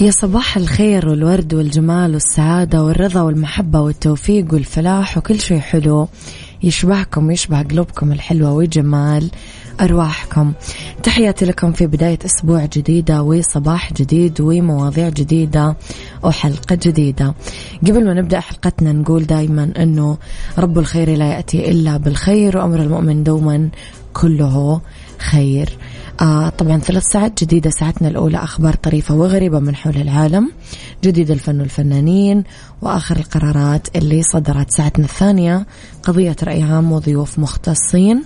يا صباح الخير والورد والجمال والسعادة والرضا والمحبة والتوفيق والفلاح وكل شيء حلو. يشبهكم ويشبه قلوبكم الحلوة وجمال أرواحكم. تحياتي لكم في بداية أسبوع جديدة وصباح جديد ومواضيع جديدة وحلقة جديدة. قبل ما نبدأ حلقتنا نقول دايما أنه رب الخير لا يأتي إلا بالخير وأمر المؤمن دوما كله خير. آه طبعا ثلاث ساعات. جديدة ساعتنا الأولى أخبار طريفة وغريبة من حول العالم. جديد الفن والفنانين. وآخر القرارات اللي صدرت ساعتنا الثانية قضية رأي عام وضيوف مختصين.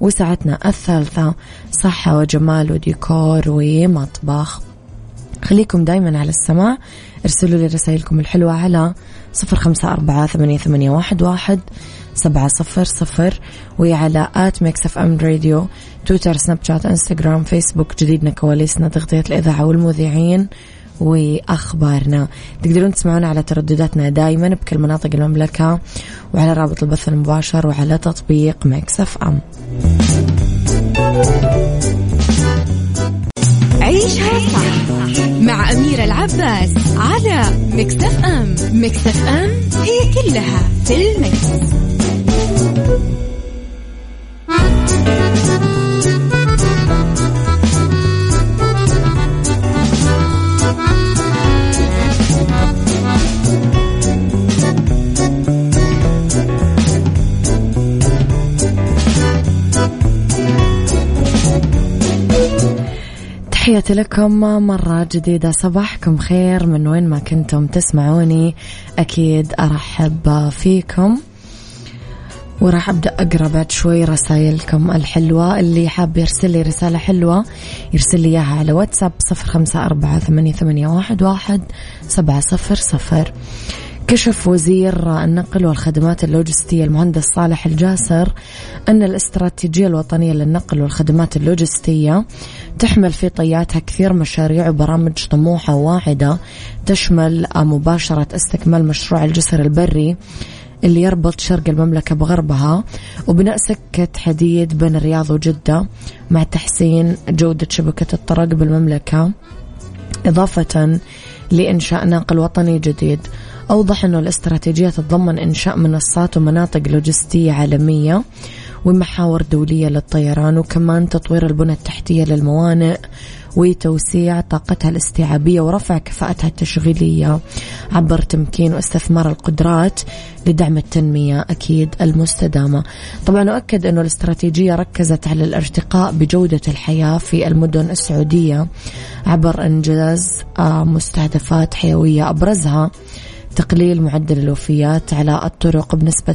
وساعتنا الثالثة صحة وجمال وديكور ومطبخ. خليكم دايما على السماع. ارسلوا لي رسائلكم الحلوة على صفر خمسة أربعة ثمانية, واحد. سبعة صفر صفر وعلى at ميكس إف إم راديو تويتر سناب شات إنستغرام فيسبوك جديدنا كواليسنا تغطية الإذاعة والمذيعين وأخبارنا. تقدرون تسمعونا على تردداتنا دائما بكل مناطق المملكة وعلى رابط البث المباشر وعلى تطبيق ميكس إف إم. عيشها صح مع أميرة العباس على ميكس إف إم. ميكس إف إم هي كلها في ال mix. تحياتي لكم مرة جديدة. صباحكم خير. من وين ما كنتم تسمعوني أكيد أرحب فيكم. وراح أبدأ أقرأ بعد شوي رسائلكم الحلوة. اللي حاب يرسل لي رسالة حلوة يرسل لي إياها على واتساب صفر خمسة أربعة ثمانية, ثمانية واحد, واحد سبعة صفر صفر. كشف وزير النقل والخدمات اللوجستية المهندس صالح الجاسر أن الاستراتيجية الوطنية للنقل والخدمات اللوجستية تحمل في طياتها كثير مشاريع وبرامج طموحة وواعدة تشمل مباشرة استكمال مشروع الجسر البري اللي يربط شرق المملكة بغربها وبناء سكة حديد بين الرياض وجدة مع تحسين جودة شبكة الطرق بالمملكة. إضافة لإنشاء ناقل وطني جديد أوضح أنه الاستراتيجية تتضمن إنشاء منصات ومناطق لوجستية عالمية ومحاور دولية للطيران وكمان تطوير البنى التحتية للموانئ وتوسيع طاقتها الاستيعابية ورفع كفاءتها التشغيلية عبر تمكين واستثمار القدرات لدعم التنمية أكيد المستدامة. طبعا أؤكد أنه الاستراتيجية ركزت على الارتقاء بجودة الحياة في المدن السعودية عبر إنجاز آه، مستهدفات حيوية أبرزها تقليل معدل الوفيات على الطرق بنسبة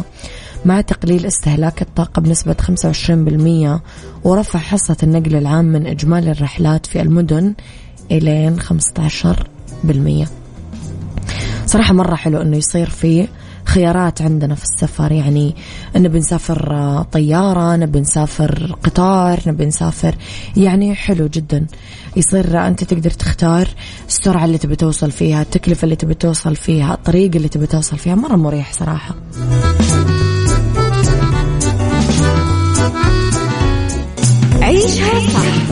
52% مع تقليل استهلاك الطاقة بنسبة 25% ورفع حصة النقل العام من إجمالي الرحلات في المدن إلى 15% صراحة مرة حلو أنه يصير في خيارات عندنا في السفر. يعني نبي نسافر طيارة نبي نسافر قطار نبي نسافر يعني حلو جدا. يصير أنت تقدر تختار السرعة اللي تبي توصل فيها التكلفة اللي تبي توصل فيها الطريقة اللي تبي توصل فيها. مرة مريح صراحة. عيشها صح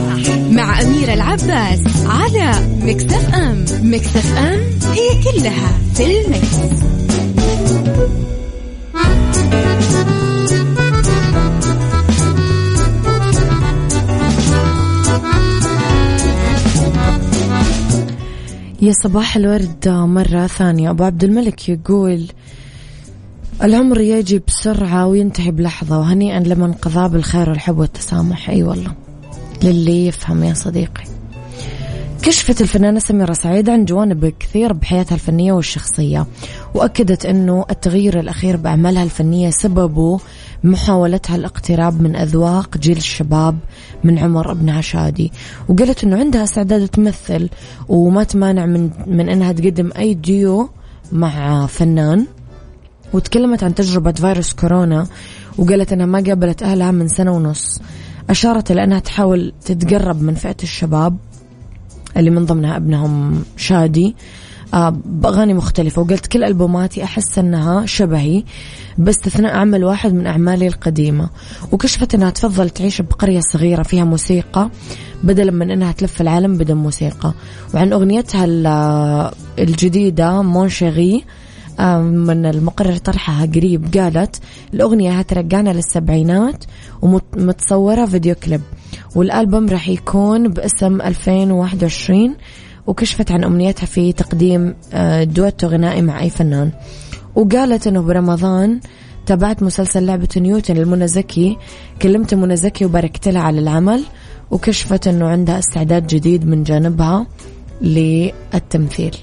مع أميرة العباس على مكتف أم. مكتف أم هي كلها في المكس. يا صباح الورد مرة ثانية. أبو عبد الملك يقول العمر يجي بسرعة وينتهي بلحظة وهنيئا لمن قضى بالخير والحب والتسامح. أي أيوة والله. للي يفهم يا صديقي. كشفت الفنانة سميرة سعيد عن جوانب كثير بحياتها الفنية والشخصية وأكدت أنه التغيير الأخير بأعمالها الفنية سببه محاولتها الاقتراب من أذواق جيل الشباب من عمر ابن عشادي. وقالت أنه عندها استعداد تمثل وما تمانع من, من أنها تقدم أي ديو مع فنان. وتكلمت عن تجربة فيروس كورونا وقالت أنها ما قابلت أهلها من سنة ونص. أشارت إلى أنها تحاول تتقرب من فئة الشباب اللي من ضمنها ابنهم شادي. بأغاني مختلفة وقلت كل ألبوماتي أحس أنها شبهي باستثناء عمل واحد من أعمالي القديمة. وكشفت أنها تفضل تعيش بقرية صغيرة فيها موسيقى بدلا من أنها تلف العالم بدون موسيقى. وعن أغنيتها الجديدة مونشيغي من المقرر طرحها قريب قالت الأغنية هترجعنا للسبعينات ومتصورة فيديو كليب. والألبوم راح يكون باسم 2021 وكشفت عن أمنيتها في تقديم آه، دويتو غنائي مع أي فنان. وقالت أنه برمضان تابعت مسلسل لعبة نيوتن لمنى زكي. كلمت منى زكي وباركت لها على العمل. وكشفت أنه عندها استعداد جديد من جانبها للتمثيل.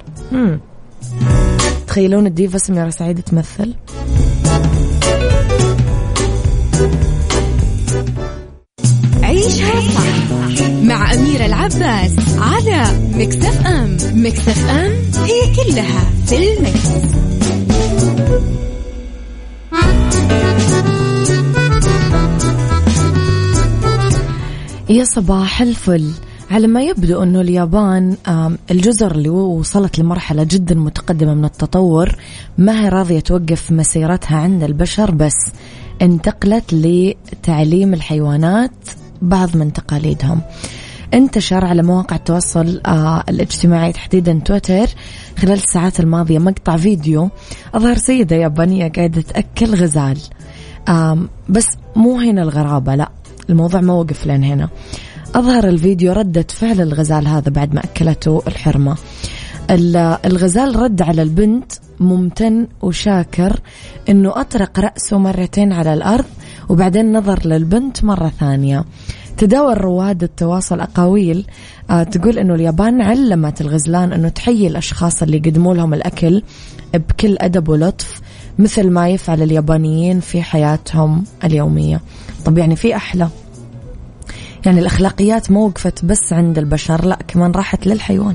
تتخيلون الديفا سميرة سعيد تمثل؟ عيشها صح مع أميرة العباس على ميكس إف إم ميكس إف إم هي كلها في ال mix. يا صباح الفل على ما يبدو أنه اليابان الجزر اللي وصلت لمرحلة جدا متقدمة من التطور ما هي راضية توقف مسيرتها عند البشر بس انتقلت لتعليم الحيوانات بعض من تقاليدهم. انتشر على مواقع التواصل آه الاجتماعي تحديدا تويتر خلال الساعات الماضية مقطع فيديو أظهر سيدة يابانية قاعدة تأكل غزال. بس مو هنا الغرابة لا الموضوع ما وقف لين هنا. أظهر الفيديو ردة فعل الغزال هذا بعد ما أكلته الحرمة. الغزال رد على البنت ممتن وشاكر أنه أطرق رأسه مرتين على الأرض وبعدين نظر للبنت مرة ثانية. تداول رواد التواصل أقاويل آه تقول أنه اليابان علمت الغزلان أنه تحيي الأشخاص اللي يقدموا لهم الأكل بكل أدب ولطف مثل ما يفعل اليابانيين في حياتهم اليومية. طب يعني في أحلى. يعني الأخلاقيات ما وقفت بس عند البشر لا كمان راحت للحيوان.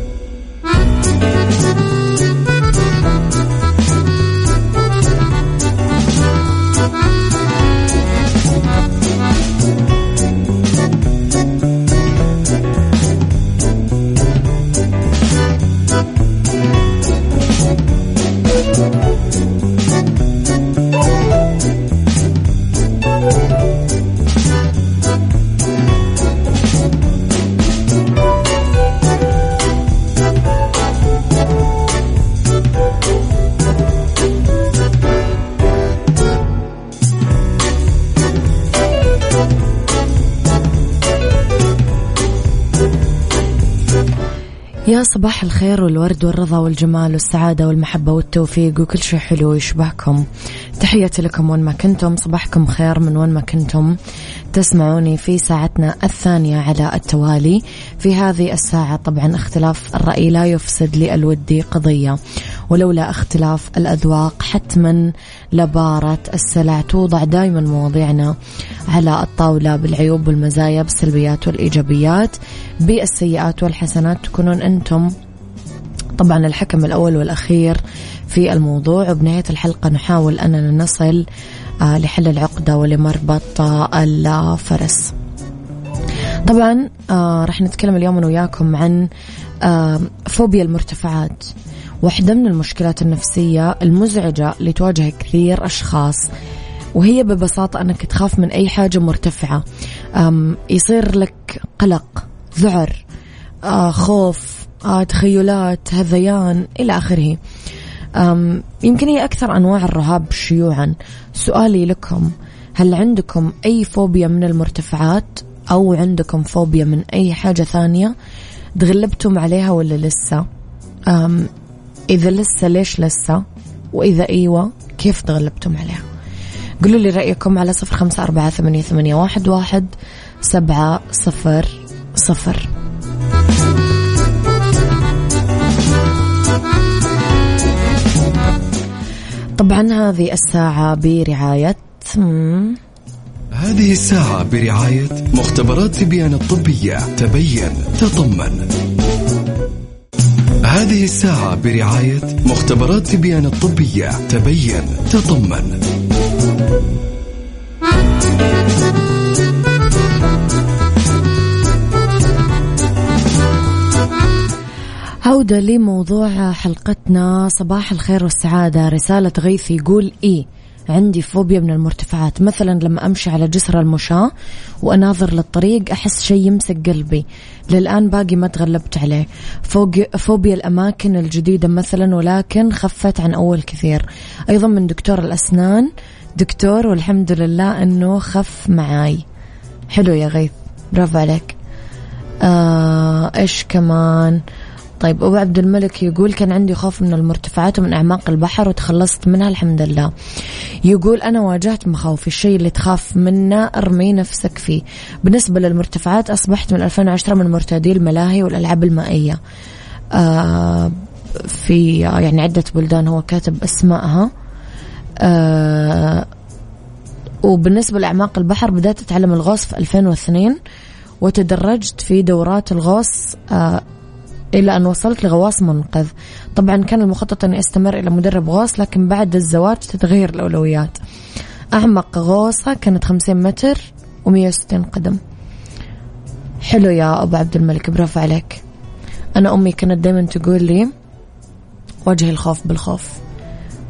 يا صباح الخير والورد والرضا والجمال والسعادة والمحبة والتوفيق وكل شيء حلو يشبهكم تحياتي لكم وين ما كنتم صباحكم خير من وين ما كنتم. تسمعوني في ساعتنا الثانية على التوالي. في هذه الساعة طبعا اختلاف الرأي لا يفسد للودي قضية. ولولا اختلاف الأذواق حتما لبارة السلع توضع دائما مواضيعنا على الطاولة بالعيوب والمزايا بالسلبيات والإيجابيات. بالسيئات والحسنات تكونون أنتم طبعا الحكم الأول والأخير في الموضوع. وبنهاية الحلقة نحاول أننا نصل آه، لحل العقدة ولمربط الفرس. طبعا آه، رح نتكلم اليوم أنا وياكم عن آه، فوبيا المرتفعات. واحدة من المشكلات النفسية المزعجة اللي تواجه كثير أشخاص وهي ببساطة أنك تخاف من أي حاجة مرتفعة. يصير لك قلق ذعر خوف تخيلات هذيان إلى آخره. يمكن هي أكثر أنواع الرهاب شيوعا. سؤالي لكم هل عندكم أي فوبيا من المرتفعات؟ أو عندكم فوبيا من أي حاجة ثانية تغلبتم عليها ولا لسه؟ إذا لسه ليش لسه؟ وإذا أيوة كيف تغلبتم عليها؟ قولوا لي رأيكم على صفر خمسة أربعة ثمانية, واحد سبعة صفر صفر. طبعا هذه الساعة برعاية هذه الساعة برعاية مختبرات تبيان الطبية. تبين تطمن هذه الساعة برعاية مختبرات تبيان الطبية. تبين تطمن عودة لموضوع حلقتنا. صباح الخير والسعادة. رسالة غيث يقول إيه عندي فوبيا من المرتفعات. مثلا لما أمشي على جسر المشاة وأناظر للطريق أحس شيء يمسك قلبي. للآن باقي ما تغلبت عليه. فوبيا الأماكن الجديدة مثلا ولكن خفت عن أول كثير. أيضا من دكتور الأسنان. دكتور والحمد لله أنه خف معاي. حلو يا غيث. برافو عليك. آه إيش كمان؟ آه طيب أبو عبد الملك يقول كان عندي خوف من المرتفعات ومن أعماق البحر وتخلصت منها الحمد لله. يقول أنا واجهت مخاوفي الشيء اللي تخاف منه ارمي نفسك فيه. بالنسبة للمرتفعات أصبحت من 2010 من مرتادي الملاهي والألعاب المائية. آه في يعني عدة بلدان هو كاتب أسمائها آه وبالنسبة لأعماق البحر بدأت أتعلم الغوص في 2002 وتدرجت في دورات الغوص آه إلى أن وصلت لغواص منقذ. طبعا كان المخطط أني أستمر إلى مدرب غوص لكن بعد الزواج تتغير الأولويات. أعمق غوصة كانت 50 متر و160 قدم. حلو يا أبو عبد الملك برافو عليك. أنا أمي كانت دايما تقول لي واجه الخوف بالخوف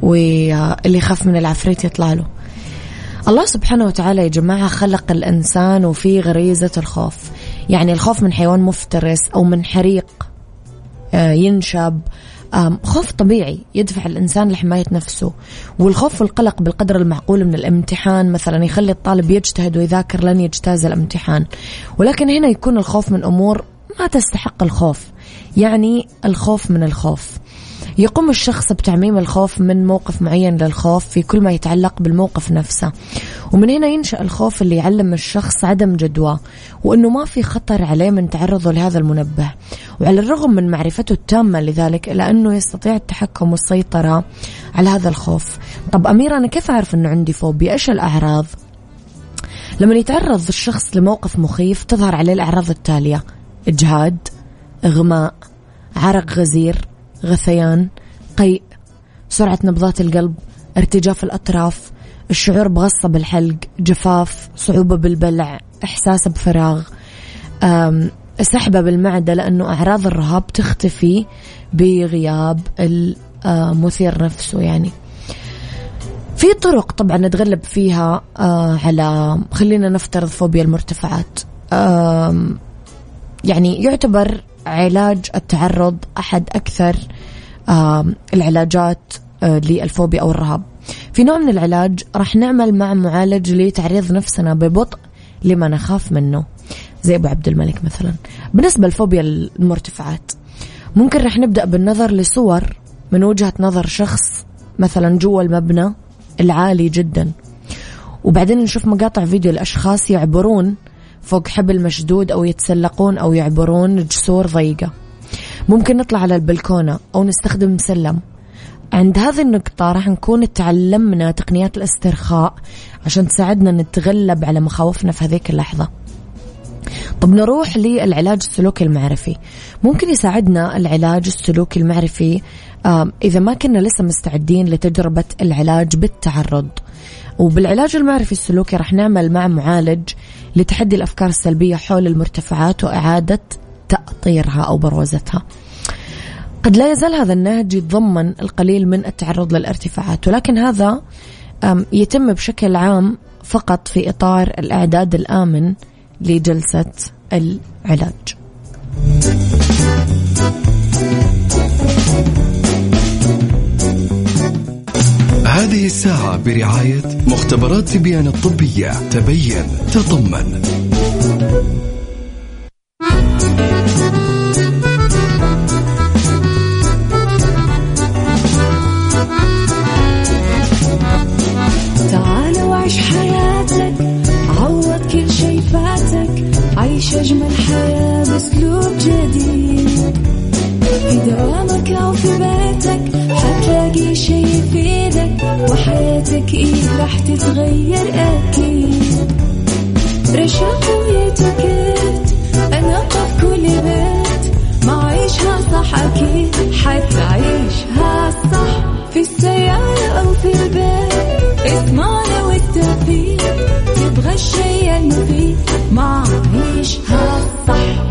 واللي يخاف من العفريت يطلع له. الله سبحانه وتعالى يا جماعة خلق الإنسان وفي غريزة الخوف. يعني الخوف من حيوان مفترس أو من حريق. ينشب. خوف طبيعي يدفع الإنسان لحماية نفسه والخوف والقلق بالقدر المعقول من الامتحان مثلا يخلي الطالب يجتهد ويذاكر لن يجتاز الامتحان. ولكن هنا يكون الخوف من أمور ما تستحق الخوف يعني الخوف من الخوف. يقوم الشخص بتعميم الخوف من موقف معين للخوف في كل ما يتعلق بالموقف نفسه. ومن هنا ينشأ الخوف اللي يعلم الشخص عدم جدوى وأنه ما في خطر عليه من تعرضه لهذا المنبه. وعلى الرغم من معرفته التامة لذلك إلا أنه يستطيع التحكم والسيطرة على هذا الخوف. طب أميرة أنا كيف أعرف أنه عندي فوبيا؟ إيش الأعراض؟ لما يتعرض الشخص لموقف مخيف تظهر عليه الأعراض التالية إجهاد إغماء عرق غزير غثيان قيء سرعة نبضات القلب ارتجاف الأطراف الشعور بغصة بالحلق جفاف صعوبة بالبلع إحساس بفراغ. سحبة بالمعدة لأنه أعراض الرهاب تختفي بغياب المثير نفسه يعني. في طرق طبعا نتغلب فيها على خلينا نفترض فوبيا المرتفعات. يعني يعتبر علاج التعرض أحد أكثر العلاجات آه، للفوبيا أو الرهاب. في نوع من العلاج راح نعمل مع معالج لتعريض نفسنا ببطء لما نخاف منه. زي أبو عبد الملك مثلا. بالنسبة لفوبيا المرتفعات ممكن رح نبدأ بالنظر لصور من وجهة نظر شخص مثلا جوا المبنى العالي جدا. وبعدين نشوف مقاطع فيديو الأشخاص يعبرون فوق حبل مشدود أو يتسلقون أو يعبرون جسور ضيقة. ممكن نطلع على البلكونة أو نستخدم سلم عند هذه النقطة راح نكون تعلمنا تقنيات الاسترخاء عشان تساعدنا نتغلب على مخاوفنا في هذيك اللحظة. طب نروح للعلاج السلوكي المعرفي. ممكن يساعدنا العلاج السلوكي المعرفي إذا ما كنا لسه مستعدين لتجربة العلاج بالتعرض. وبالعلاج المعرفي السلوكي راح نعمل مع معالج لتحدي الأفكار السلبية حول المرتفعات وإعادة تأطيرها أو بروزتها. قد لا يزال هذا النهج يتضمن القليل من التعرض للارتفاعات ولكن هذا يتم بشكل عام فقط في إطار الإعداد الآمن لجلسة العلاج. هذه الساعة برعاية مختبرات تبيان الطبية. تبين تطمن تعال وعيش حياتك عوض كل شي فاتك. عيش أجمل حياة بأسلوب جديد. في دوامك أو في بيتك وحياتك إيه راح تتغير أكيد. رشاق ويتوكيت أنا قف كل بيت ما عيشها صح أكيد. حتعيشها صح في السيارة أو في البيت. اسمعنا والتوفيق. تبغى الشي المفيد. ما عيشها صح.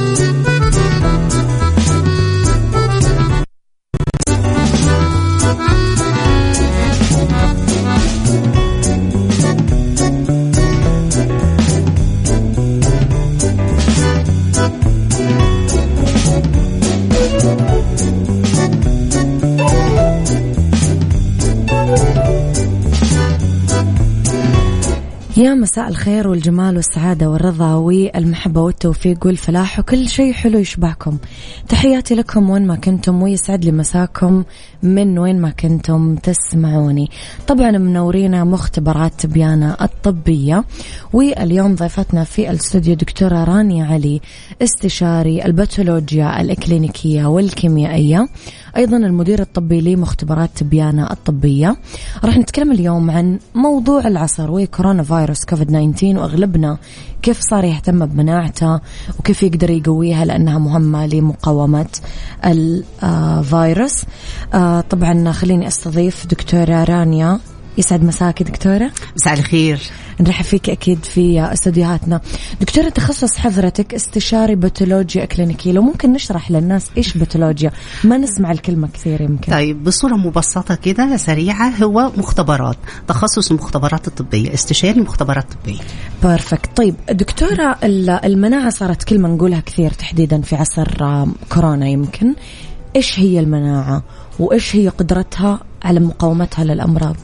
مساء الخير والجمال والسعادة والرضا والمحبة والتوفيق والفلاح وكل شيء حلو يشبعكم تحياتي لكم وين ما كنتم ويسعد لي مساكم من وين ما كنتم تسمعوني. طبعا منورينا مختبرات تبيانة الطبية واليوم ضيفتنا في الاستوديو دكتورة رانيا علي استشاري الباثولوجيا الإكلينيكية والكيميائية. أيضا المدير الطبي لمختبرات تبيانة الطبية. راح نتكلم اليوم عن موضوع العصر وكورونا فيروس كوفيد 19 وأغلبنا كيف صار يهتم بمناعته وكيف يقدر يقويها لأنها مهمة لمقاومة الفيروس آه، طبعا خليني أستضيف دكتورة رانيا يسعد مساك دكتورة. مساء الخير. نرحب فيك أكيد في استديوهاتنا دكتورة تخصص حضرتك استشاري باتولوجيا إكلينيكية لو ممكن نشرح للناس إيش باتولوجيا ما نسمع الكلمة كثير يمكن. طيب بصورة مبسطة كده سريعة هو مختبرات. تخصص المختبرات الطبية استشاري مختبرات طبية. بيرفكت طيب دكتورة المناعة صارت كلمة نقولها كثير تحديدا في عصر كورونا يمكن. إيش هي المناعة؟ وإيش هي قدرتها على مقاومتها للأمراض؟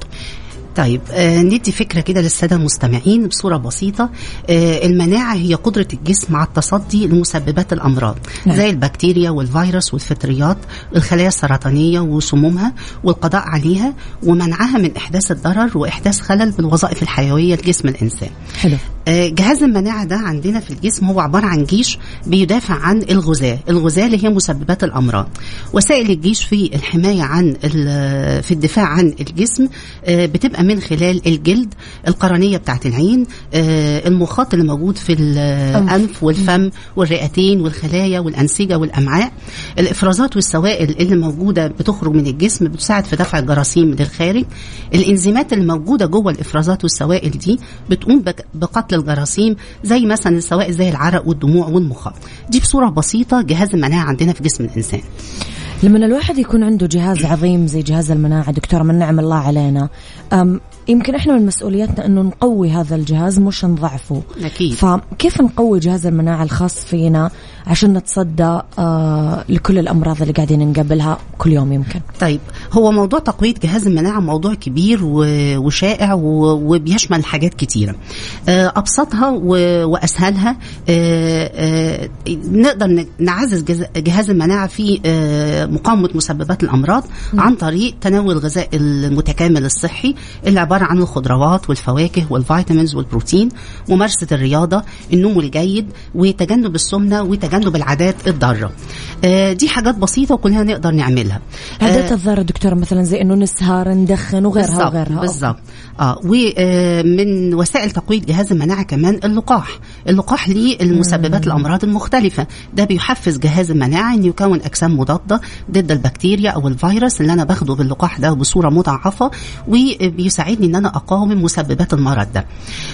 طيب آه ندي فكرة كده للسادة المستمعين بصورة بسيطة. آه المناعة هي قدرة الجسم على التصدي لمسببات الأمراض نعم. زي البكتيريا والفيروس والفطريات الخلايا السرطانية وسمومها والقضاء عليها ومنعها من إحداث الضرر وإحداث خلل بالوظائف الحيوية لجسم الإنسان. حلو. آه جهاز المناعة ده عندنا في الجسم هو عبارة عن جيش بيدافع عن الغذاء. الغذاء اللي هي مسببات الأمراض. وسائل الجيش في الحماية عن في الدفاع عن الجسم آه بتبقى من خلال الجلد القرنية بتاعت العين آه المخاط اللي موجود في الأنف. والفم والرئتين والخلايا والأنسجة والأمعاء. الإفرازات والسوائل اللي موجودة بتخرج من الجسم بتساعد في دفع الجراثيم للخارج. الإنزيمات اللي موجودة جوه الإفرازات والسوائل دي بتقوم بقتل الجراثيم زي مثلا السوائل زي العرق والدموع والمخاط. دي بصورة بسيطة جهاز المناعة عندنا في جسم الإنسان. لما الواحد يكون عنده جهاز عظيم زي جهاز المناعة دكتورة من نعم الله علينا يمكن إحنا من مسؤولياتنا إنه نقوي هذا الجهاز مش نضعفه. أكيد. فكيف نقوي جهاز المناعة الخاص فينا عشان نتصدى آه لكل الأمراض اللي قاعدين نقابلها كل يوم يمكن؟ طيب هو موضوع تقوية جهاز المناعة موضوع كبير وشائع وبيشمل حاجات كتيرة. آه، أبسطها و- وأسهلها. آه، آه، نقدر نعزز جهاز المناعة في آه، مقاومة مسببات الأمراض عن طريق تناول الغذاء المتكامل الصحي اللي عبارة عن الخضروات والفواكه والفيتامينز والبروتين ممارسة الرياضة النوم الجيد وتجنب السمنة وتجنب العادات الضارة. آه، دي حاجات بسيطة وكلنا نقدر نعملها. عادات الضارة دكتورة مثلا زي إنه نسهر ندخن وغيرها بالظبط وغيرها. بالظبط آه ومن وسائل تقوية جهاز المناعة كمان اللقاح. اللقاح للمسببات الامراض المختلفه ده بيحفز جهاز المناعة إنه يكون أجسام مضادة ضد البكتيريا أو الفيروس اللي أنا باخده باللقاح ده بصورة مضاعفة وبيساعدني إن أنا أقاوم مسببات المرض ده.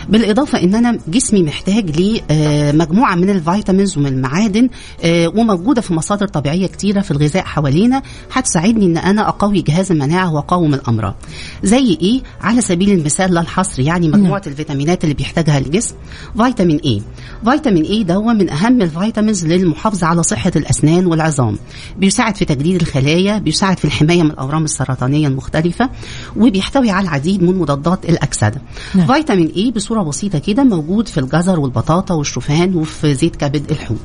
بالإضافة إن أنا جسمي محتاج لمجموعه من الفيتامينز ومن المعادن آه، وموجودة في مصادر طبيعية كتيرة في الغذاء حوالينا هتساعدني إن أنا أقوي جهاز المناعة وأقاوم الأمراض. زي إيه؟ على سبيل المثال لا الحصر يعني مجموعة الفيتامينات اللي بيحتاجها الجسم. فيتامين A فيتامين A ده من أهم ال vitamins للمحافظة على صحة الأسنان والعظام. بيساعد في تجديد الخلايا بيساعد في الحماية من الأورام السرطانية المختلفة وبيحتوي على العديد من مضادات الأكسدة. نعم. فيتامين A بصورة بسيطة كده موجود في الجزر والبطاطا والشوفان وفي زيت كبد الحوت.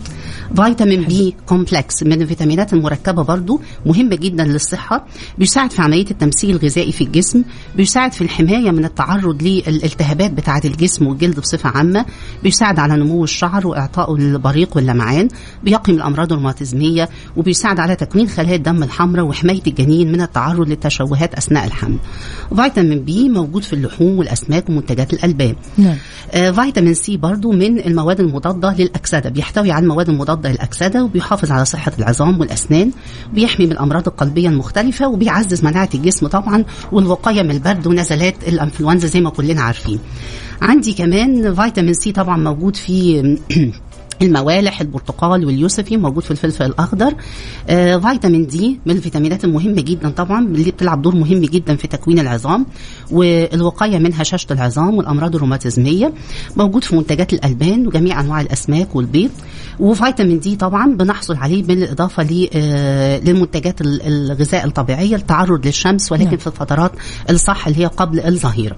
فيتامين B complex من الفيتامينات المركبه برضو مهمة جدا للصحة بيساعد في عملية التمثيل الغذائي في الجسم بيساعد في الحماية من التعرض للالتهابات بتاعة الجسم والجلد بصفة عامة بيساعد على نمو الشعر واعطائه البريق واللمعان بيقي من الأمراض الروماتيزمية وبيساعد على تكوين خلايا الدم الحمراء وحماية الجنين من التعرض للتشوهات أثناء الحمل. فيتامين B موجود في اللحوم والأسماك ومنتجات الألبان. نعم. آه، فيتامين C برضو من المواد المضادة للأكسدة. بيحتوي على المواد المضادة للأكسدة وبيحافظ على صحة العظام والأسنان بيحمي من الأمراض القلبية المختلفة وبيعزز مناعة الجسم طبعا والوقاية من البرد ونزلات الأنفلونزا زي ما كلنا عارفين. عندي كمان فيتامين سي طبعا موجود في الموالح البرتقال واليوسفي موجود في الفلفل الأخضر. آه فيتامين دي من الفيتامينات المهمه جدا طبعا اللي بتلعب دور مهم جدا في تكوين العظام والوقاية من هشاشه العظام والأمراض الروماتيزمية. موجود في منتجات الألبان وجميع أنواع الأسماك والبيض. وفيتامين D طبعا بنحصل عليه بالإضافة آه، للمنتجات ال- الغذاء الطبيعية التعرض للشمس ولكن نعم. في الفترات الصح اللي هي قبل الظهيرة.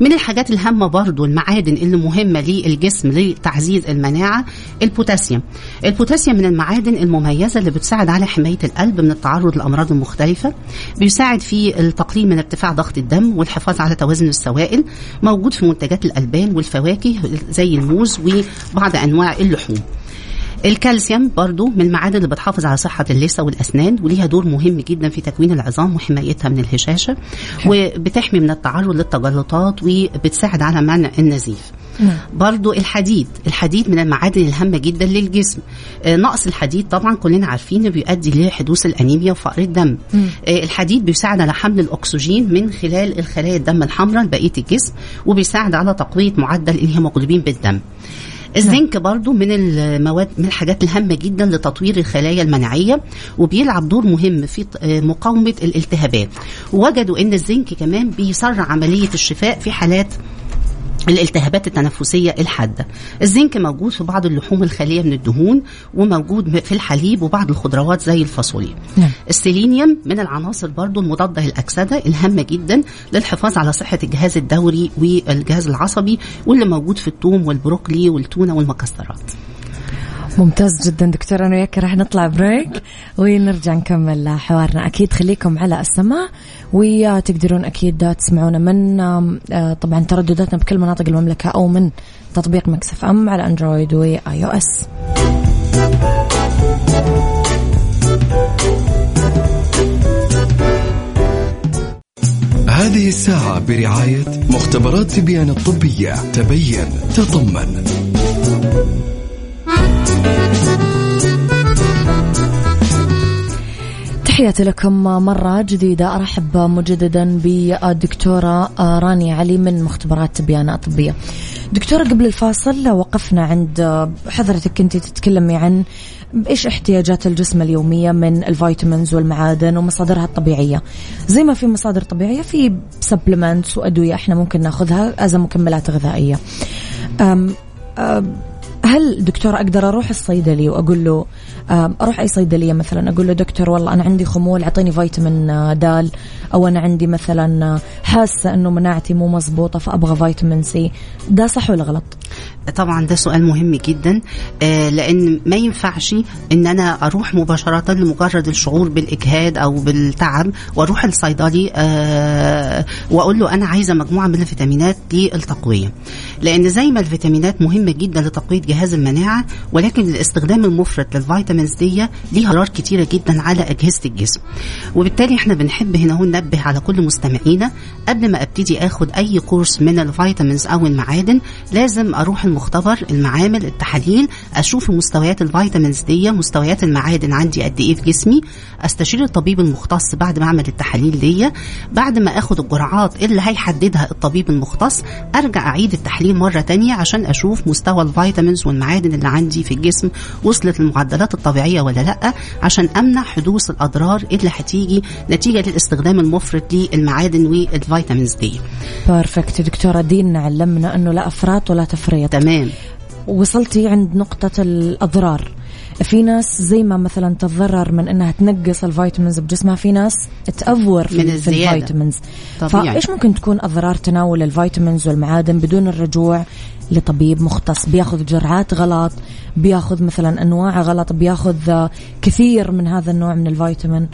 من الحاجات الهامة برضو المعادن اللي مهمة للجسم لتعزيز المناعة البوتاسيوم. البوتاسيوم من المعادن المميزة اللي بتساعد على حماية القلب من التعرض للامراض المختلفه بيساعد في التقليل من ارتفاع ضغط الدم والحفاظ على توازن السوائل موجود في منتجات الألبان والفواكه زي الموز وبعض أنواع اللحوم. الكالسيوم برضو من المعادن اللي بتحافظ على صحة اللثة والأسنان وليها دور مهم جدا في تكوين العظام وحمايتها من الهشاشة وبتحمي من التعرض للتجلطات وبتساعد على منع النزيف. نعم. برضو الحديد الحديد من المعادن الهامة جدا للجسم. آه، نقص الحديد طبعا كلنا عارفين بيؤدي لحدوث الأنيميا وفقر الدم. آه، الحديد بيساعد على حمل الأكسجين من خلال الخلايا الدم الحمراء لبقية الجسم وبيساعد على تقوية معدل الهيموجلوبين بالدم. الزنك برضو من المواد من الحاجات الهامة جدا لتطوير الخلايا المناعية وبيلعب دور مهم في آه، مقاومة الالتهابات. ووجدوا إن الزنك كمان بيسرع عملية الشفاء في حالات الالتهابات التنفسية الحادة. الزنك موجود في بعض اللحوم الخالية من الدهون وموجود في الحليب وبعض الخضروات زي الفاصوليا. نعم. السيلينيوم من العناصر برضو المضادة للأكسدة الهامة جدا للحفاظ على صحة الجهاز الدوري والجهاز العصبي واللي موجود في الثوم والبروكلي والتونة والمكسرات. ممتاز جدا دكتور. أنا وياك راح نطلع break ونرجع نكمل حوارنا. أكيد خليكم على السماع وتقدرون أكيد تسمعونا من آه، طبعا تردداتنا بكل مناطق المملكة أو من تطبيق ميكس إف إم على أندرويد و iOS هذه الساعة برعاية مختبرات تبيان الطبية. تبين تطمن. تحياتي لكم مرة جديدة. أرحب مجددا بالدكتورة رانيا علي من مختبرات تبيان الطبية دكتورة قبل الفاصل وقفنا عند حضرتك. كنت تتكلمي عن إيش احتياجات الجسم اليومية من الفيتامينز والمعادن ومصادرها الطبيعية. زي ما في مصادر طبيعية في supplements وأدوية إحنا ممكن ناخذها as مكملات غذائية. أم أم هل دكتور أقدر أروح الصيدلي وأقول له أروح أي صيدلية مثلا أقول له دكتور والله أنا عندي خمول أعطيني فيتامين دال. أو أنا عندي مثلا حاسة إنه مناعتي مو مزبوطة فأبغى فيتامين C. ده صح ولا غلط؟ طبعا ده سؤال مهم جدا آه لأن ما ينفعش إن أنا أروح مباشرة لمجرد الشعور بالإجهاد أو بالتعب وأروح الصيدلي آه وأقول له أنا عايزة مجموعة من الفيتامينات للتقوية. لأن زي ما الفيتامينات مهمة جدا لتقوية جهاز المناعة ولكن الاستخدام المفرط لل vitamins دي ليه أضرار كتيرة جدا على أجهزة الجسم. وبالتالي إحنا بنحب هنا هو ننبه على كل مستمعينا قبل ما أبتدي آخد أي course من ال vitamins أو المعادن لازم أروح المختبر المعامل التحاليل أشوف مستويات ال vitamins دي مستويات المعادن عندي قد إيه في جسمي أستشير الطبيب المختص بعد ما أعمل التحاليل دي. بعد ما آخد الجرعات اللي هيحددها الطبيب المختص أرجع أعيد التحليل مرة تانية عشان أشوف مستوى ال vitamins والمعادن اللي عندي في الجسم وصلت للمعدلات الطبيعيه ولا لأ عشان أمنع حدوث الأضرار اللي هتيجي نتيجة للاستخدام المفرط للمعادن وال vitamins دي. perfect دكتورة دينا علمنا أنه لا إفراط ولا تفريط. تمام. وصلتي عند نقطة الأضرار. في ناس زي ما مثلا تتضرر من إنها تنقص ال vitamins بجسمها في ناس ت over في, من في. ال vitamins. طبيعي. فإيش ممكن تكون أضرار تناول ال vitamins والمعادن بدون الرجوع لطبيب مختص بياخذ جرعات غلط بياخذ مثلا أنواع غلط بياخذ كثير من هذا النوع من الفيتامين.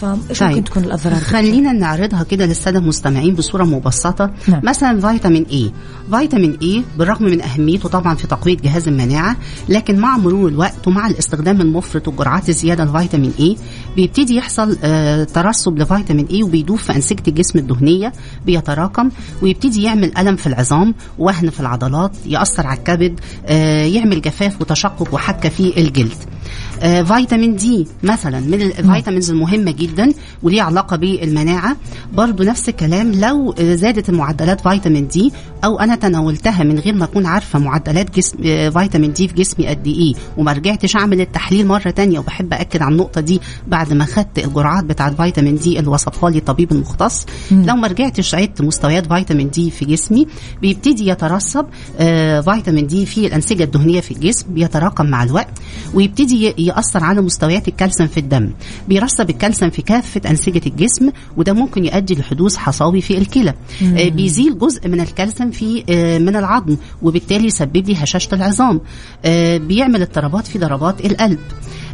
فايش ممكن تكون الأضرار خلينا نعرضها كده للسادة المستمعين بصورة مبسطة. نعم. مثلا فيتامين اي فيتامين اي بالرغم من أهميته طبعا في تقوية جهاز المناعة لكن مع مرور الوقت ومع الاستخدام المفرط وجرعات الزيادة لفيتامين اي بيبتدي يحصل آه ترسب لفيتامين اي وبيدوب في أنسجة الجسم الدهنية بيتراكم ويبتدي يعمل ألم في العظام وهن في العضلات يأثر على الكبد آه يعمل جفاف وتشقق وحكه في الجلد. آه فيتامين D مثلا من ال vitamins المهمة جدا وليه علاقة بالمناعة. برضو نفس الكلام لو زادت المعدلات فيتامين D أو أنا تناولتها من غير ما أكون عارفة معدلات جسم آه، فيتامين D في جسمي قد إيه وما رجعتش أعمل التحليل مرة تانية وبحب اكد على النقطة دي بعد ما خدت الجرعات بتاعة فيتامين D اللي وصفها لي الطبيب المختص لو ما رجعتش عدت مستويات فيتامين D في جسمي بيبتدي يترسب آه، فيتامين D في الأنسجة الدهنية في الجسم بيتراكم مع الوقت ويبتدي يأثر على مستويات الكالسيوم في الدم بيرسب الكالسيوم في كافة أنسجة الجسم وده ممكن يؤدي لحدوث حصاوي في الكلى. آه، بيزيل جزء من الكالسيوم في آه، من العظم وبالتالي يسبب لي هشاشة العظام. آه، بيعمل اضطرابات في ضربات القلب.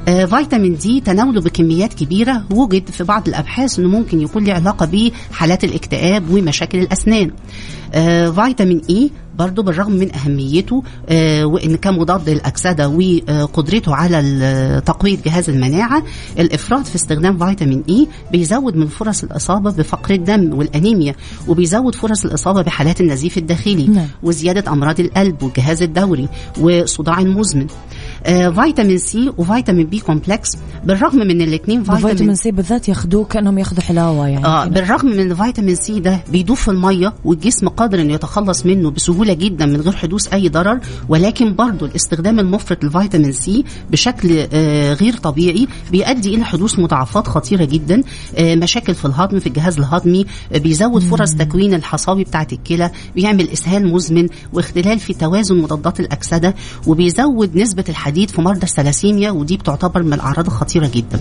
آه، فيتامين D تناوله بكميات كبيرة وجد في بعض الأبحاث أنه ممكن يكون له علاقة بحالات الاكتئاب ومشاكل الأسنان. آه، فيتامين E برضو بالرغم من أهميته آه، وإن كان مضاد للأكسدة وقدرته على تقوية جهاز المناعة الإفراط في استخدام فيتامين E بيزود من فرص الإصابة بفقر الدم والأنيميا وبيزود فرص الإصابة بحالات النزيف الداخلي نعم. وزيادة أمراض القلب والجهاز الدوري وصداع مزمن آه، فيتامين C وفيتامين B complex بالرغم من الاثنين فيتامين C بالذات ياخذوه كأنهم ياخذوا حلاوة يعني كده. بالرغم من الفيتامين C ده بيدوب في المية والجسم قادر إنه يتخلص منه بسهولة جدا من غير حدوث أي ضرر ولكن برضه الاستخدام المفرط للفيتامين C بشكل آه غير طبيعي بيؤدي إلى حدوث مضاعفات خطيرة جدا آه مشاكل في الهضم في الجهاز الهضمي آه بيزود فرص تكوين الحصاوي بتاعة الكلى بيعمل إسهال مزمن واختلال في توازن مضادات الأكسدة وبيزود نسبة الحديد في مرضى الثلاسيميا ودي بتعتبر من الأعراض الخطيرة جدا.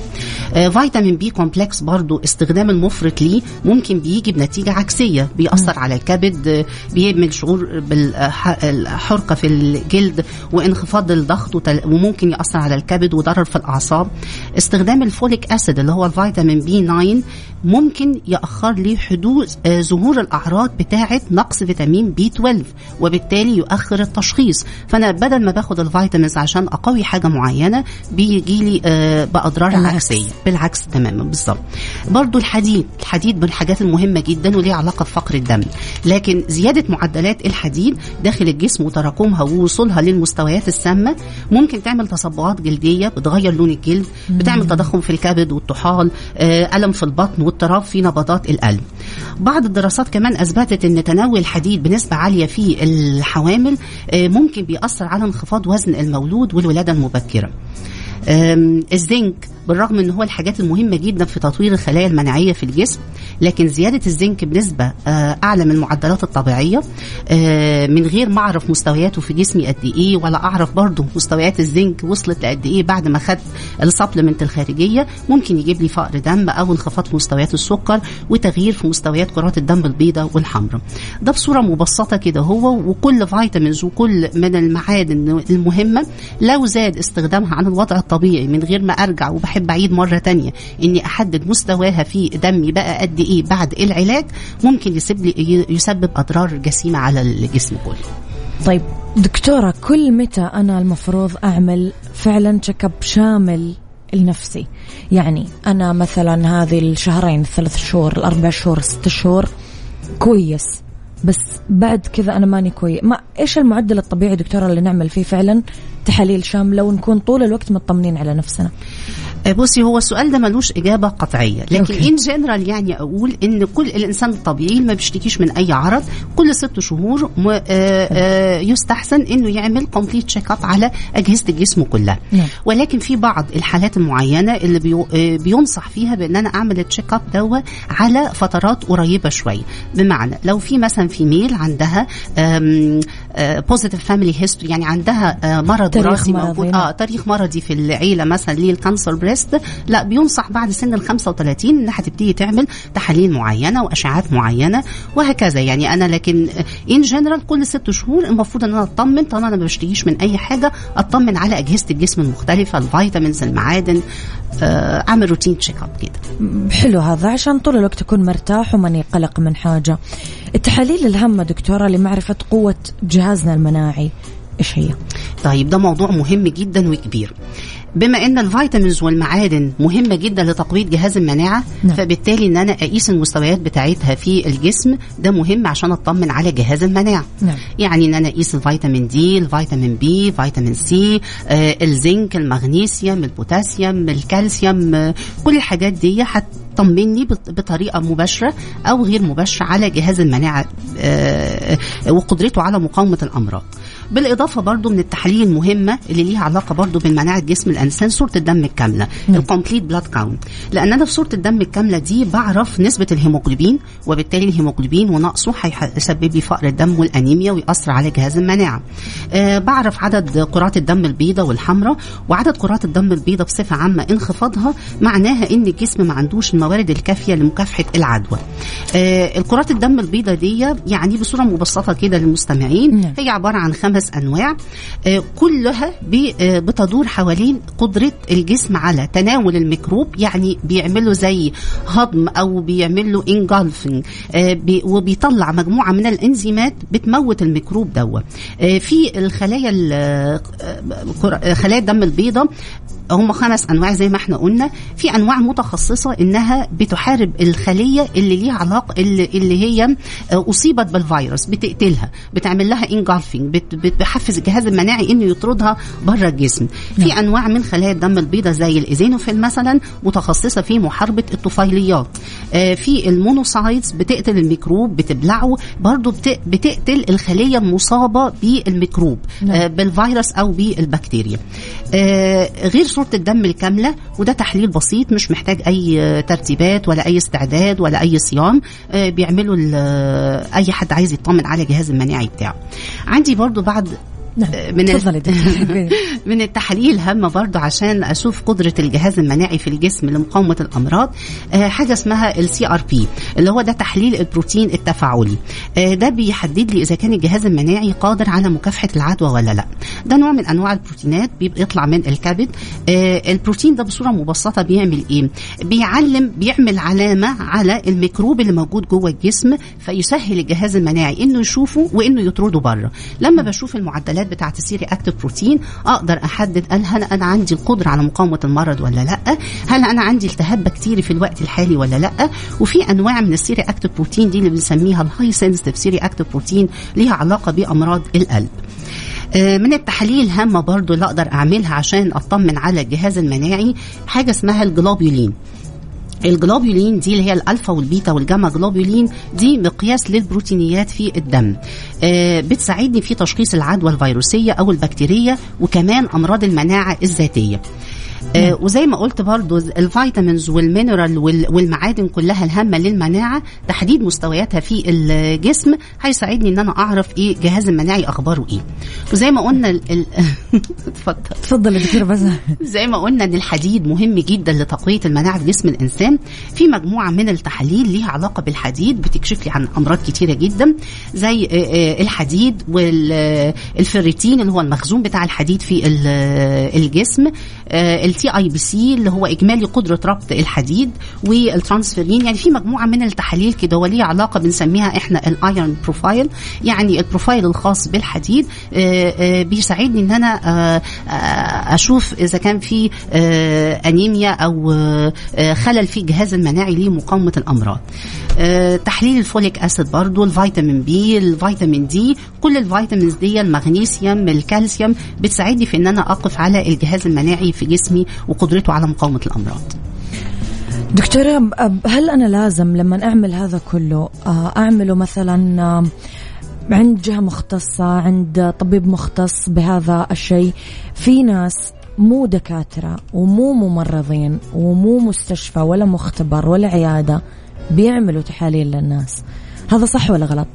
آه فيتامين B complex برضو استخدام المفرط ليه ممكن بيجي بنتيجة عكسية بيأثر على الكبد آه، بيعمل شعور بالحرقه في الجلد وانخفاض الضغط وممكن يأثر على الكبد وضرر في الأعصاب. استخدام ال folic acid اللي هو الفيتامين B 9 ممكن يأخر لي حدوث آه، ظهور الأعراض بتاعة نقص فيتامين B 12 وبالتالي يؤخر التشخيص. فأنا بدل ما باخد ال vitamins عشان اقوي حاجة معينة بيجي لي آه، بأضرار بالعكس. عكسيه بالعكس تماما بالظبط. برضو الحديد الحديد من الحاجات المهمة جدا وليه علاقة بفقر الدم. لكن زيادة معدلات الحديد داخل الجسم وتراكمها ووصولها للمستويات السامة ممكن تعمل تصبغات جلدية بتغير لون الجلد بتعمل تضخم في الكبد والطحال آه، ألم في البطن واضطراب في نبضات القلب. بعض الدراسات كمان أثبتت إن تناول الحديد بنسبة عالية في الحوامل آه، ممكن بيأثر على انخفاض وزن المولود والولادة المبكرة. الزنك بالرغم إن هو الحاجات المهمة جدا في تطوير الخلايا المناعية في الجسم لكن زيادة الزنك بنسبة آه، أعلى من المعدلات الطبيعية آه، من غير ما أعرف مستوياته في جسمي قد إيه ولا أعرف برضه مستويات الزنك وصلت لقد إيه بعد ما خدت ال supplement الخارجية ممكن يجيب لي فقر دم أو انخفاض في مستويات السكر وتغيير في مستويات كرات الدم البيضاء والحمراء. ده بصورة مبسطة كده هو وكل vitamins وكل من المعادن المهمة لو زاد استخدامها عن الوضع الطبيعي من غير ما أرجع وبحب اعيد مرة تانية. إني أحدد مستواها في دمي بقى قد إيه بعد العلاج. ممكن يسبب لي يسبب أضرار جسيمة على الجسم كله. طيب دكتورة كل متى أنا المفروض أعمل فعلا check up شامل لنفسي؟ يعني أنا مثلا هذه الشهرين الثلاث شهور الأربع شهور الست شهور كويس. بس بعد كذا أنا ماني كويس ما إيش المعدل الطبيعي دكتورة اللي نعمل فيه فعلا تحاليل شاملة ونكون طول الوقت مطمنين على نفسنا؟ بصي هو السؤال ده ملوش إجابة قطعية لكن. in general يعني أقول إن كل الإنسان الطبيعي ما بيشتكيش من أي عرض كل ست شهور م- آه، آه، يستحسن إنه يعمل complete check up على أجهزة الجسم كلها نعم. ولكن في بعض الحالات المعينة اللي بيو- آه، بينصح فيها بإن أنا أعمل ال check up دوا على فترات قريبة شوية بمعنى لو في مثلا في female عندها positive family history يعني عندها آه، مرض تاريخ وراثي مرضي، موجود. نعم. آه تاريخ مرضي في العيلة مثلا لل cancer breast لا بينصح بعد سن ال 35 إنها هتبتدي تعمل تحاليل معينة وأشعاعات معينة وهكذا. يعني أنا لكن in general كل ست شهور المفروض إن أنا أطمن طالما أنا ما بشتكيش من أي حاجة أطمن على أجهزة الجسم المختلفة ال vitamins المعادن اعمل routine check up كده. حلو هذا عشان طول الوقت أكون مرتاح وماني قلق من حاجة. التحاليل الهامة دكتورة لمعرفة قوة جهازنا المناعي إيش هي؟ طيب ده موضوع مهم جدا وكبير. بما إن ال vitamins والمعادن مهمة جدا لتقويه جهاز المناعة نعم. فبالتالي إن أنا أقيس المستويات بتاعتها في الجسم ده مهم عشان أطمن على جهاز المناعة نعم. يعني إن أنا أقيس الفيتامين D الفيتامين B فيتامين C آه الزنك المغنيسيوم البوتاسيوم الكالسيوم آه كل الحاجات دي هتطمني بط- بطريقة مباشرة أو غير مباشرة على جهاز المناعة آه آه، وقدرته على مقاومة الأمراض بالإضافة برضو من التحاليل المهمة اللي ليها علاقة برضو بمناعة جسم الإنسان صورة الدم الكاملة ال complete blood count لأن أنا في صورة الدم الكاملة دي بعرف نسبة الهيموجلوبين وبالتالي الهيموجلوبين ونقصه هيسبب لي فقر الدم والأنيميا ويأثر على جهاز المناعة. آه بعرف عدد كرات الدم البيضاء والحمراء وعدد كرات الدم البيضاء بصفة عامة انخفاضها معناها إن الجسم ما عندوش الموارد الكافية لمكافحة العدوى. آه الكرات الدم البيضاء دي يعني بصورة مبسطة كده للمستمعين نعم. هي عبارة عن خمس أنواع آه، كلها آه، بتدور حوالين قدرة الجسم على تناول الميكروب يعني بيعملوا زي هضم أو بيعمل له engulfing وبيطلع مجموعة من الإنزيمات بتموت الميكروب آه، في الخلايا آه، آه، خلايا الدم البيضاء هم خمس أنواع زي ما إحنا قلنا. في أنواع متخصصة إنها بتحارب الخلية اللي ليها علاقه اللي, اللي هي آه، أصيبت بالفيروس بتقتلها بتعمل لها engulfing بتحفز الجهاز المناعي إنه يطردها بره الجسم. في أنواع من خلايا الدم البيضاء زي ال eosinophil مثلا متخصصة في محاربة الطفيليات. آه، في ال monocytes بتقتل الميكروب بتبلعه برضو بت- بتقتل الخلية المصابة بالميكروب نعم. آه، بالفيروس أو بالبكتيريا. غير صورة الدم الكاملة وده تحليل بسيط مش محتاج آه، ترتيبات ولا أي استعداد ولا أي صيام. آه، بيعملوا آه، أي حد عايز يطمن على الجهاز المناعي بتاعه. عندي برضو بعد نعم آه، من. من التحاليل هامه برضو عشان أشوف قدرة الجهاز المناعي في الجسم لمقاومة الأمراض. آه، حاجة اسمها ال CRP اللي هو ده تحليل البروتين التفاعلي. آه، ده بيحدد لي إذا كان الجهاز المناعي قادر على مكافحة العدوى ولا لأ. ده نوع من أنواع البروتينات بيبقى يطلع من الكبد. البروتين ده بصورة مبسطة بيعمل إيه؟ بيعلم بيعمل علامة على الميكروب اللي موجود جوه الجسم فيسهل الجهاز المناعي إنه يشوفه وإنه يطرده بره. لما بشوف المعدلات بتاعة ال C-reactive protein أقدر أحدد هل أنا عندي القدرة على مقاومة المرض ولا لأ؟ هل أنا عندي التهاب بكتيري في الوقت الحالي ولا لأ؟ وفي أنواع من ال C-reactive protein دي اللي بنسميها ال high sensitive C-reactive protein ليها علاقة بأمراض القلب. آه، من التحاليل الهامه برضو اللي أقدر أعملها عشان أطمن على الجهاز المناعي حاجة اسمها الجلوبيولين. الجلوبولين دي اللي هي الألفا والبيتا والجاما جلوبولين دي مقياس للبروتينيات في الدم. آه بتساعدني في تشخيص العدوى الفيروسية أو البكتيرية وكمان أمراض المناعة الذاتية. آه وزي ما قلت برضو ال vitamins وال mineral وال- والمعادن كلها الهامة للمناعة تحديد مستوياتها في الجسم هيساعدني إن أنا أعرف إيه جهاز المناعي أخباره إيه. وزي ما قلنا ال- اتفضل. تفضل يا دكتورة بس. زي ما قلنا إن الحديد مهم جدا لتقوية المناعة في جسم الإنسان. في مجموعة من التحاليل ليها علاقة بالحديد بتكشف لي عن أمراض كتيرة جدا زي آه، آه، الحديد والفيريتين اللي هو المخزون بتاع الحديد في ال- آه، الجسم ال TIBC اللي هو إجمالي قدرة ربط الحديد والترانسفيرين. يعني في مجموعة من التحاليل كده وليها علاقة بنسميها إحنا ال iron profile يعني ال profile الخاص بالحديد آه، آه، بيساعدني إن أنا آه، أشوف إذا كان في أنيميا أو خلل في الجهاز المناعي لمقاومة الأمراض. تحليل ال folic acid برضو ال vitamin B ال vitamin D كل ال vitamins دي المغنيسيوم الكالسيوم بتساعدني في إن أنا أقف على الجهاز المناعي في جسمي وقدرته على مقاومة الأمراض. دكتورة هل أنا لازم لما أعمل هذا كله آه، أعمله مثلا عند جهة مختصة عند طبيب مختص بهذا الشيء؟ في ناس مو دكاترة ومو ممرضين ومو مستشفى ولا مختبر ولا عيادة بيعملوا تحاليل للناس. هذا صح ولا غلط؟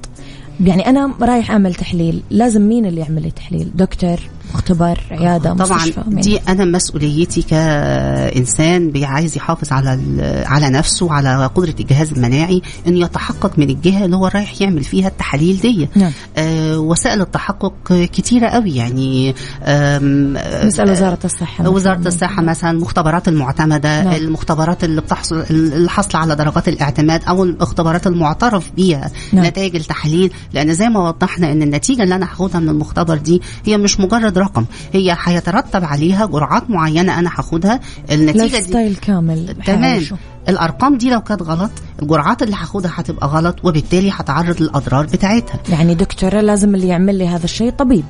يعني أنا رايح أعمل تحليل لازم مين اللي يعمل لي تحليل؟ دكتور مختبر عيادة طبعا مستشفى؟ دي أنا مسؤوليتي كإنسان عايز يحافظ على على نفسه وعلى قدرة الجهاز المناعي انه يتحقق من الجهة اللي هو رايح يعمل فيها التحاليل دي نعم. آه وسائل التحقق كتيرة قوي يعني آم، آه، نسأل وزارة الصحة وزارة مثلاً. الصحة مثلا المختبرات المعتمدة نعم. المختبرات اللي بتحصل اللي حاصلة على درجات الاعتماد أو الاختبارات المعترف بيها نعم. نتائج التحاليل لأن زي ما وضحنا إن النتيجة اللي أنا هاخدها من المختبر دي هي مش مجرد رقم هي هيترتب عليها جرعات معينة أنا هاخدها. النتيجة دي كامل. تمام. الأرقام دي لو كانت غلط الجرعات اللي هاخدها هتبقى غلط وبالتالي هتعرض للأضرار بتاعتها. يعني دكتورة لازم اللي يعمل لي هذا الشيء طبيب.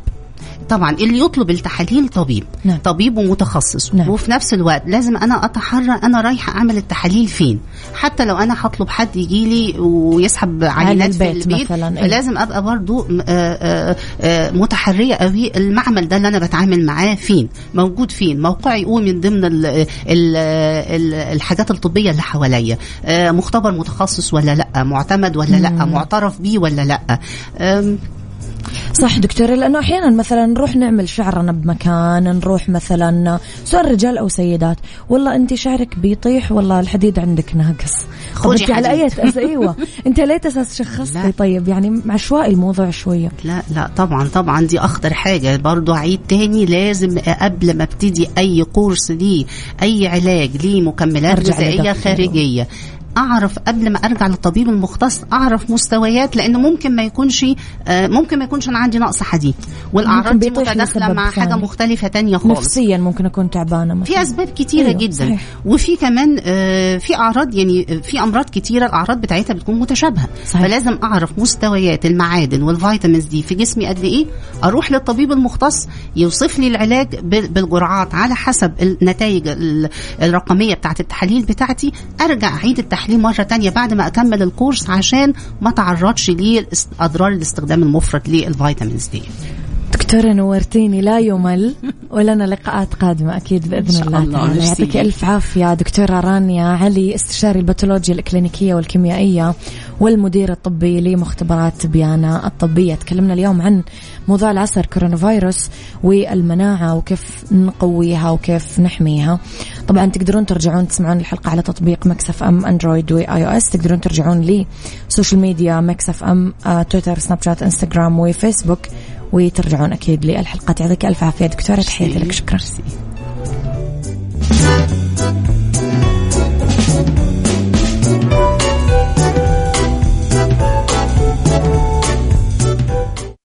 طبعا اللي يطلب التحاليل طبيب نعم. طبيب ومتخصص نعم. وفي نفس الوقت لازم أنا أتحرى أنا رايحه أعمل التحاليل فين حتى لو أنا هطلب حد يجي لي ويسحب عينات في البيت مثلاً، إيه. فلازم أبقى برضو آه، آه، آه، متحرية قوي المعمل ده اللي أنا بتعامل معاه فين موجود فين موقعي يقوم من ضمن ال ال ال الحاجات الطبية اللي حواليا مختبر متخصص ولا لأ معتمد ولا لأ معترف بيه ولا لأ صح دكتورة لأنه أحيانا مثلا نروح نعمل شعرنا بمكان نروح مثلا سواء رجال أو سيدات. والله أنت شعرك بيطيح والله الحديد عندك ناقص. خذي أنت على أي. أساس؟ أيوة. أنت أي أساس شخصتي. طيب يعني عشوائي الموضوع شوية. لا لا طبعا طبعا دي أخطر حاجة. برضو عيد تاني لازم قبل ما ابتدي أي كورس ليه أي علاج ليه مكملات أرجع غذائية لدكتور. أعرف قبل ما أرجع للطبيب المختص أعرف مستويات لأن ممكن ما يكونش آه، ممكن ما يكونش أنا عندي نقص حديد والأعراض دي متداخله مع حاجة. مختلفة تانية خالص نفسيا ممكن أكون تعبانة مثلا في أسباب كتيرة أيوة، جدا صحيح. وفي كمان آه، في أعراض يعني في أمراض كتيرة الأعراض بتاعتها بتكون متشابهة صحيح. فلازم أعرف مستويات المعادن والفيتامينز دي في جسمي قد إيه أروح للطبيب المختص يوصف لي العلاج بال- بالجرعات على حسب النتائج ال- الرقمية بتاعت التحاليل بتاعتي أرجع أعيد التحليل مرة تانية بعد ما أكمل الكورس عشان ما تعرضش لاضرار الاستخدام المفرط للفيتامينز دي دكتورة نورتيني لا يمل ولنا لقاءات قادمة أكيد بإذن شاء الله الله، تعالى. يعطيك ألف عافية دكتورة رانيا علي استشاري الباثولوجيا الإكلينيكية والكيميائية والمدير الطبي لمختبرات بيانا الطبية. تكلمنا اليوم عن موضوع العصر كورونا فيروس والمناعة وكيف نقويها وكيف نحميها. طبعا تقدرون ترجعون تسمعون الحلقة على تطبيق Mix FM أندرويد و iOS. تقدرون ترجعون ل social media Mix FM آه، تويتر سناب شات إنستغرام وفيسبوك. وترجعون أكيد للحلقات يعطيك ألف عافية دكتورة. تحياتي لك. شكرا.